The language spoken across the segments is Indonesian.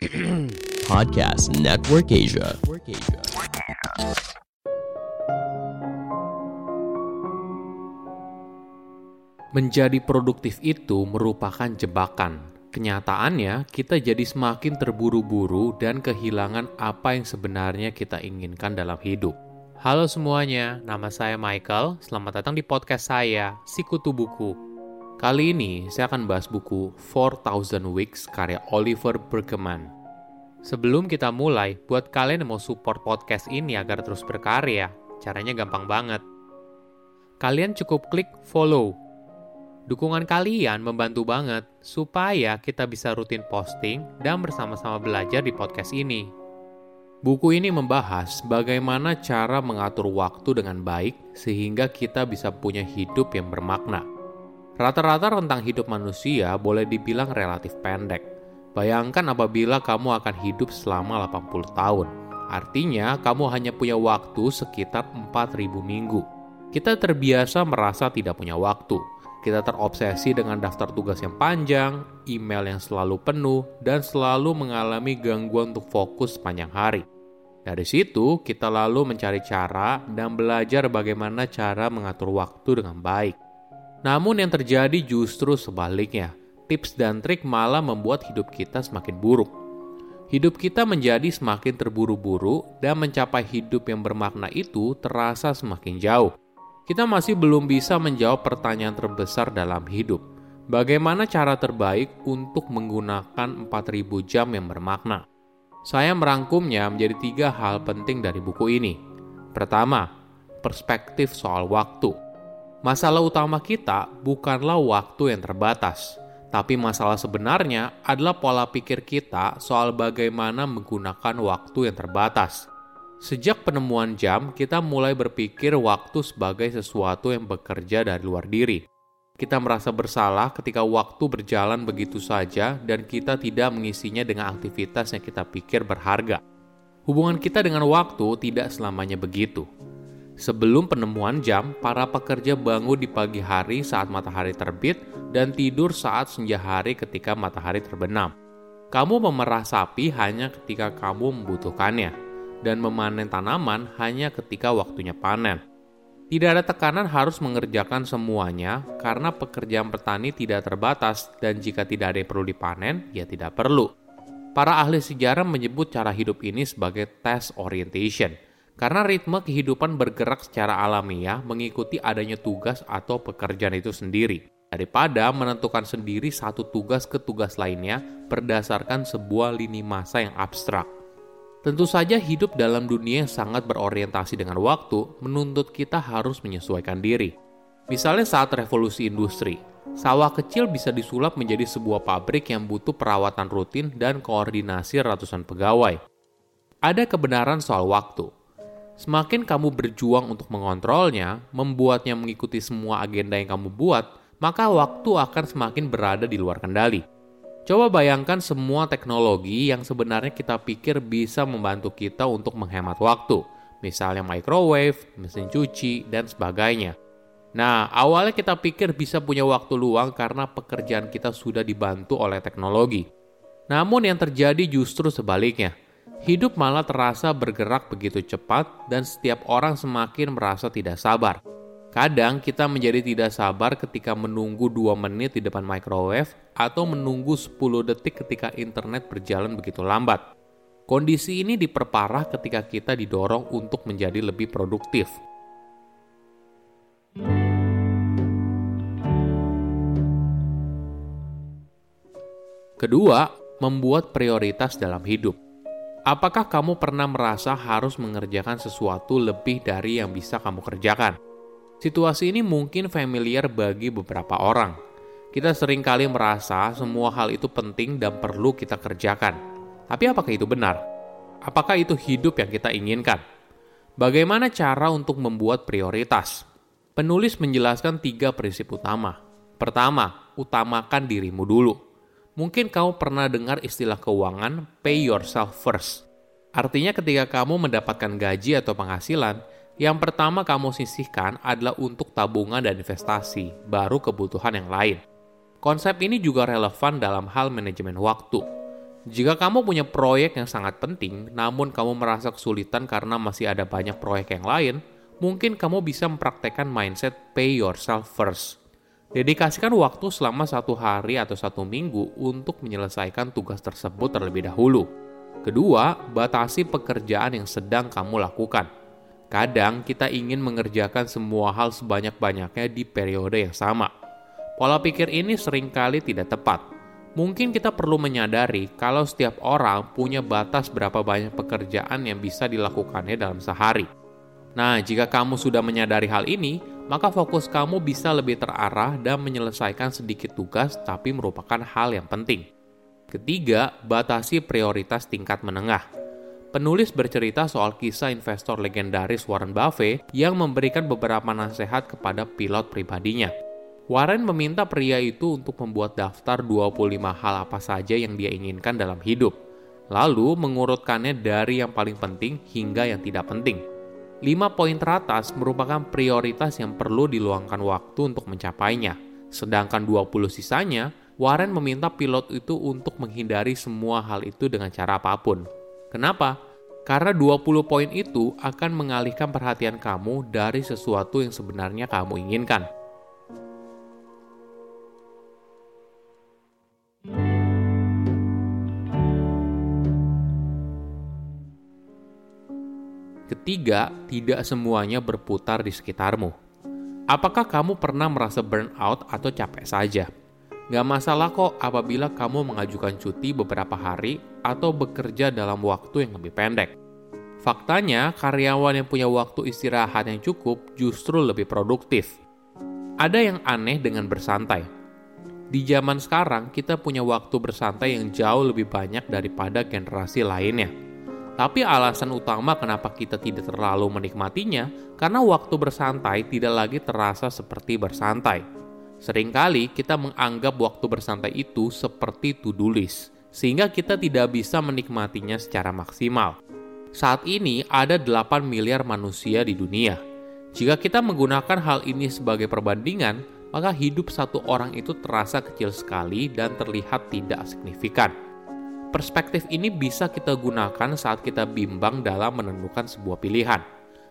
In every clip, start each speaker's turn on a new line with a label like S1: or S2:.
S1: Podcast Network Asia.
S2: Menjadi produktif itu merupakan jebakan. Kenyataannya, kita jadi semakin terburu-buru dan kehilangan apa yang sebenarnya kita inginkan dalam hidup. Halo semuanya, nama saya Michael. Selamat datang di podcast saya, Sikutu Buku. Kali ini saya akan bahas buku 4000 Weeks karya Oliver Burkeman. Sebelum kita mulai, buat kalian yang mau support podcast ini agar terus berkarya, caranya gampang banget. Kalian cukup klik follow Dukungan kalian membantu banget supaya kita bisa rutin posting dan bersama-sama belajar di podcast ini. Buku ini membahas bagaimana cara mengatur waktu dengan baik sehingga kita bisa punya hidup yang bermakna. Rata-rata rentang hidup manusia boleh dibilang relatif pendek. Bayangkan apabila kamu akan hidup selama 80 tahun. Artinya, kamu hanya punya waktu sekitar 4000 minggu. Kita terbiasa merasa tidak punya waktu, kita terobsesi dengan daftar tugas yang panjang, email yang selalu penuh, dan selalu mengalami gangguan untuk fokus sepanjang hari. Dari situ, kita lalu mencari cara dan belajar bagaimana cara mengatur waktu dengan baik. Namun yang terjadi justru sebaliknya. Tips dan trik malah membuat hidup kita semakin buruk. Hidup kita menjadi semakin terburu-buru dan mencapai hidup yang bermakna itu terasa semakin jauh kita masih belum bisa menjawab pertanyaan terbesar dalam hidup. Bagaimana cara terbaik untuk menggunakan 4000 jam yang bermakna? Saya merangkumnya menjadi tiga hal penting dari buku ini. Pertama, perspektif soal waktu. Masalah utama kita bukanlah waktu yang terbatas, tapi masalah sebenarnya adalah pola pikir kita soal bagaimana menggunakan waktu yang terbatas. Sejak penemuan jam, kita mulai berpikir waktu sebagai sesuatu yang bekerja dari luar diri. Kita merasa bersalah ketika waktu berjalan begitu saja dan kita tidak mengisinya dengan aktivitas yang kita pikir berharga. Hubungan kita dengan waktu tidak selamanya begitu. Sebelum penemuan jam, para pekerja bangun di pagi hari saat matahari terbit dan tidur saat senja hari ketika matahari terbenam. Kamu memerah sapi hanya ketika kamu membutuhkannya dan memanen tanaman hanya ketika waktunya panen. Tidak ada tekanan harus mengerjakan semuanya karena pekerjaan petani tidak terbatas dan jika tidak ada perlu dipanen, ya tidak perlu. Para ahli sejarah menyebut cara hidup ini sebagai test orientation karena ritme kehidupan bergerak secara alamiah mengikuti adanya tugas atau pekerjaan itu sendiri daripada menentukan sendiri satu tugas ke tugas lainnya berdasarkan sebuah lini masa yang abstrak. Tentu saja hidup dalam dunia yang sangat berorientasi dengan waktu menuntut kita harus menyesuaikan diri. Misalnya saat revolusi industri, sawah kecil bisa disulap menjadi sebuah pabrik yang butuh perawatan rutin dan koordinasi ratusan pegawai. Ada kebenaran soal waktu. Semakin kamu berjuang untuk mengontrolnya, membuatnya mengikuti semua agenda yang kamu buat, maka waktu akan semakin berada di luar kendali. Coba bayangkan semua teknologi yang sebenarnya kita pikir bisa membantu kita untuk menghemat waktu, misalnya microwave, mesin cuci, dan sebagainya. Nah, awalnya kita pikir bisa punya waktu luang karena pekerjaan kita sudah dibantu oleh teknologi. Namun yang terjadi justru sebaliknya. Hidup malah terasa bergerak begitu cepat dan setiap orang semakin merasa tidak sabar Kadang kita menjadi tidak sabar ketika menunggu 2 menit di depan microwave atau menunggu 10 detik ketika internet berjalan begitu lambat. Kondisi ini diperparah ketika kita didorong untuk menjadi lebih produktif. Kedua, membuat prioritas dalam hidup. Apakah kamu pernah merasa harus mengerjakan sesuatu lebih dari yang bisa kamu kerjakan? Situasi ini mungkin familiar bagi beberapa orang. Kita sering kali merasa semua hal itu penting dan perlu kita kerjakan. Tapi apakah itu benar? Apakah itu hidup yang kita inginkan? Bagaimana cara untuk membuat prioritas? Penulis menjelaskan tiga prinsip utama. Pertama, utamakan dirimu dulu. Mungkin kamu pernah dengar istilah keuangan pay yourself first. Artinya ketika kamu mendapatkan gaji atau penghasilan, yang pertama kamu sisihkan adalah untuk tabungan dan investasi, baru kebutuhan yang lain. Konsep ini juga relevan dalam hal manajemen waktu. Jika kamu punya proyek yang sangat penting, namun kamu merasa kesulitan karena masih ada banyak proyek yang lain, mungkin kamu bisa mempraktekkan mindset pay yourself first. Dedikasikan waktu selama satu hari atau satu minggu untuk menyelesaikan tugas tersebut terlebih dahulu. Kedua, batasi pekerjaan yang sedang kamu lakukan. Kadang kita ingin mengerjakan semua hal sebanyak-banyaknya di periode yang sama. Pola pikir ini sering kali tidak tepat Mungkin kita perlu menyadari kalau setiap orang punya batas berapa banyak pekerjaan yang bisa dilakukannya dalam sehari. Nah, jika kamu sudah menyadari hal ini, maka fokus kamu bisa lebih terarah dan menyelesaikan sedikit tugas tapi merupakan hal yang penting. Ketiga, batasi prioritas tingkat menengah. Penulis bercerita soal kisah investor legendaris Warren Buffett yang memberikan beberapa nasihat kepada pilot pribadinya. Warren meminta pria itu untuk membuat daftar 25 hal apa saja yang dia inginkan dalam hidup, lalu mengurutkannya dari yang paling penting hingga yang tidak penting. 5 poin teratas merupakan prioritas yang perlu diluangkan waktu untuk mencapainya, sedangkan 20 sisanya, Warren meminta pilot itu untuk menghindari semua hal itu dengan cara apa pun. Kenapa? Karena 20 poin itu akan mengalihkan perhatian kamu dari sesuatu yang sebenarnya kamu inginkan. Ketiga, tidak semuanya berputar di sekitarmu. Apakah kamu pernah merasa burnout atau capek saja? Gak masalah kok apabila kamu mengajukan cuti beberapa hari atau bekerja dalam waktu yang lebih pendek. Faktanya, karyawan yang punya waktu istirahat yang cukup justru lebih produktif. Ada yang aneh dengan bersantai. Di zaman sekarang, kita punya waktu bersantai yang jauh lebih banyak daripada generasi lainnya tapi alasan utama kenapa kita tidak terlalu menikmatinya karena waktu bersantai tidak lagi terasa seperti bersantai. Seringkali kita menganggap waktu bersantai itu seperti to-do list, sehingga kita tidak bisa menikmatinya secara maksimal. Saat ini ada 8 miliar manusia di dunia. Jika kita menggunakan hal ini sebagai perbandingan, maka hidup satu orang itu terasa kecil sekali dan terlihat tidak signifikan. Perspektif ini bisa kita gunakan saat kita bimbang dalam menentukan sebuah pilihan.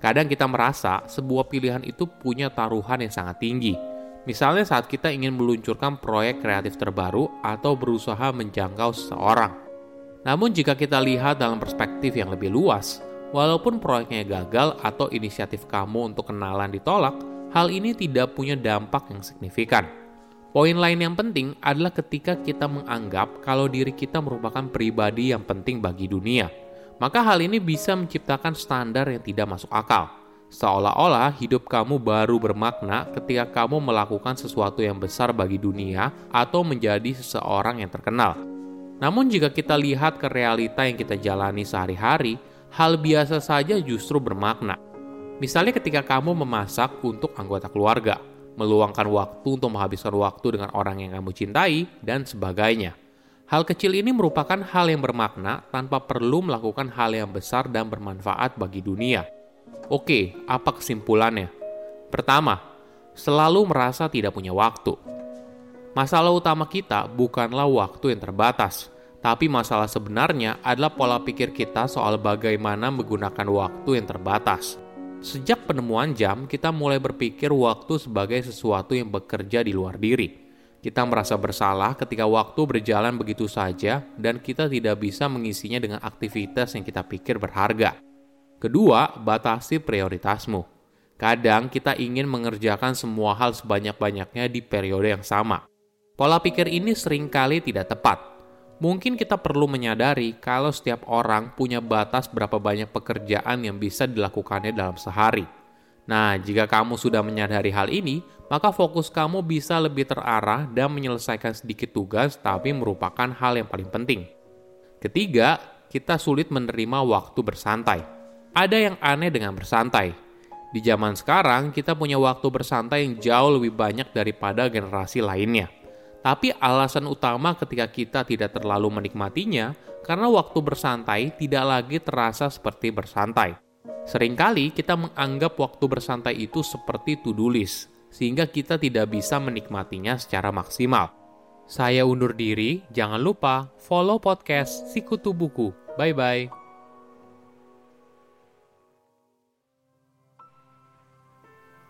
S2: Kadang kita merasa sebuah pilihan itu punya taruhan yang sangat tinggi. Misalnya saat kita ingin meluncurkan proyek kreatif terbaru atau berusaha menjangkau seseorang. Namun jika kita lihat dalam perspektif yang lebih luas, walaupun proyeknya gagal atau inisiatif kamu untuk kenalan ditolak, hal ini tidak punya dampak yang signifikan Poin lain yang penting adalah ketika kita menganggap kalau diri kita merupakan pribadi yang penting bagi dunia. Maka hal ini bisa menciptakan standar yang tidak masuk akal. Seolah-olah hidup kamu baru bermakna ketika kamu melakukan sesuatu yang besar bagi dunia atau menjadi seseorang yang terkenal. Namun jika kita lihat ke realita yang kita jalani sehari-hari, hal biasa saja justru bermakna. Misalnya ketika kamu memasak untuk anggota keluarga, meluangkan waktu untuk menghabiskan waktu dengan orang yang kamu cintai, dan sebagainya. Hal kecil ini merupakan hal yang bermakna tanpa perlu melakukan hal yang besar dan bermanfaat bagi dunia. Oke, apa kesimpulannya? Pertama, selalu merasa tidak punya waktu. Masalah utama kita bukanlah waktu yang terbatas, tapi masalah sebenarnya adalah pola pikir kita soal bagaimana menggunakan waktu yang terbatas. Sejak penemuan jam, kita mulai berpikir waktu sebagai sesuatu yang bekerja di luar diri. Kita merasa bersalah ketika waktu berjalan begitu saja dan kita tidak bisa mengisinya dengan aktivitas yang kita pikir berharga. Kedua, batasi prioritasmu. Kadang kita ingin mengerjakan semua hal sebanyak-banyaknya di periode yang sama. Pola pikir ini sering kali tidak tepat Mungkin kita perlu menyadari kalau setiap orang punya batas berapa banyak pekerjaan yang bisa dilakukannya dalam sehari. Nah, jika kamu sudah menyadari hal ini, maka fokus kamu bisa lebih terarah dan menyelesaikan sedikit tugas, tapi merupakan hal yang paling penting. Ketiga, kita sulit menerima waktu bersantai. Ada yang aneh dengan bersantai. Di zaman sekarang, kita punya waktu bersantai yang jauh lebih banyak daripada generasi lainnya. Tapi alasan utama ketika kita tidak terlalu menikmatinya karena waktu bersantai tidak lagi terasa seperti bersantai. Seringkali kita menganggap waktu bersantai itu seperti to-do list, sehingga kita tidak bisa menikmatinya secara maksimal. Saya undur diri, jangan lupa follow podcast Sikutu Buku. Bye-bye.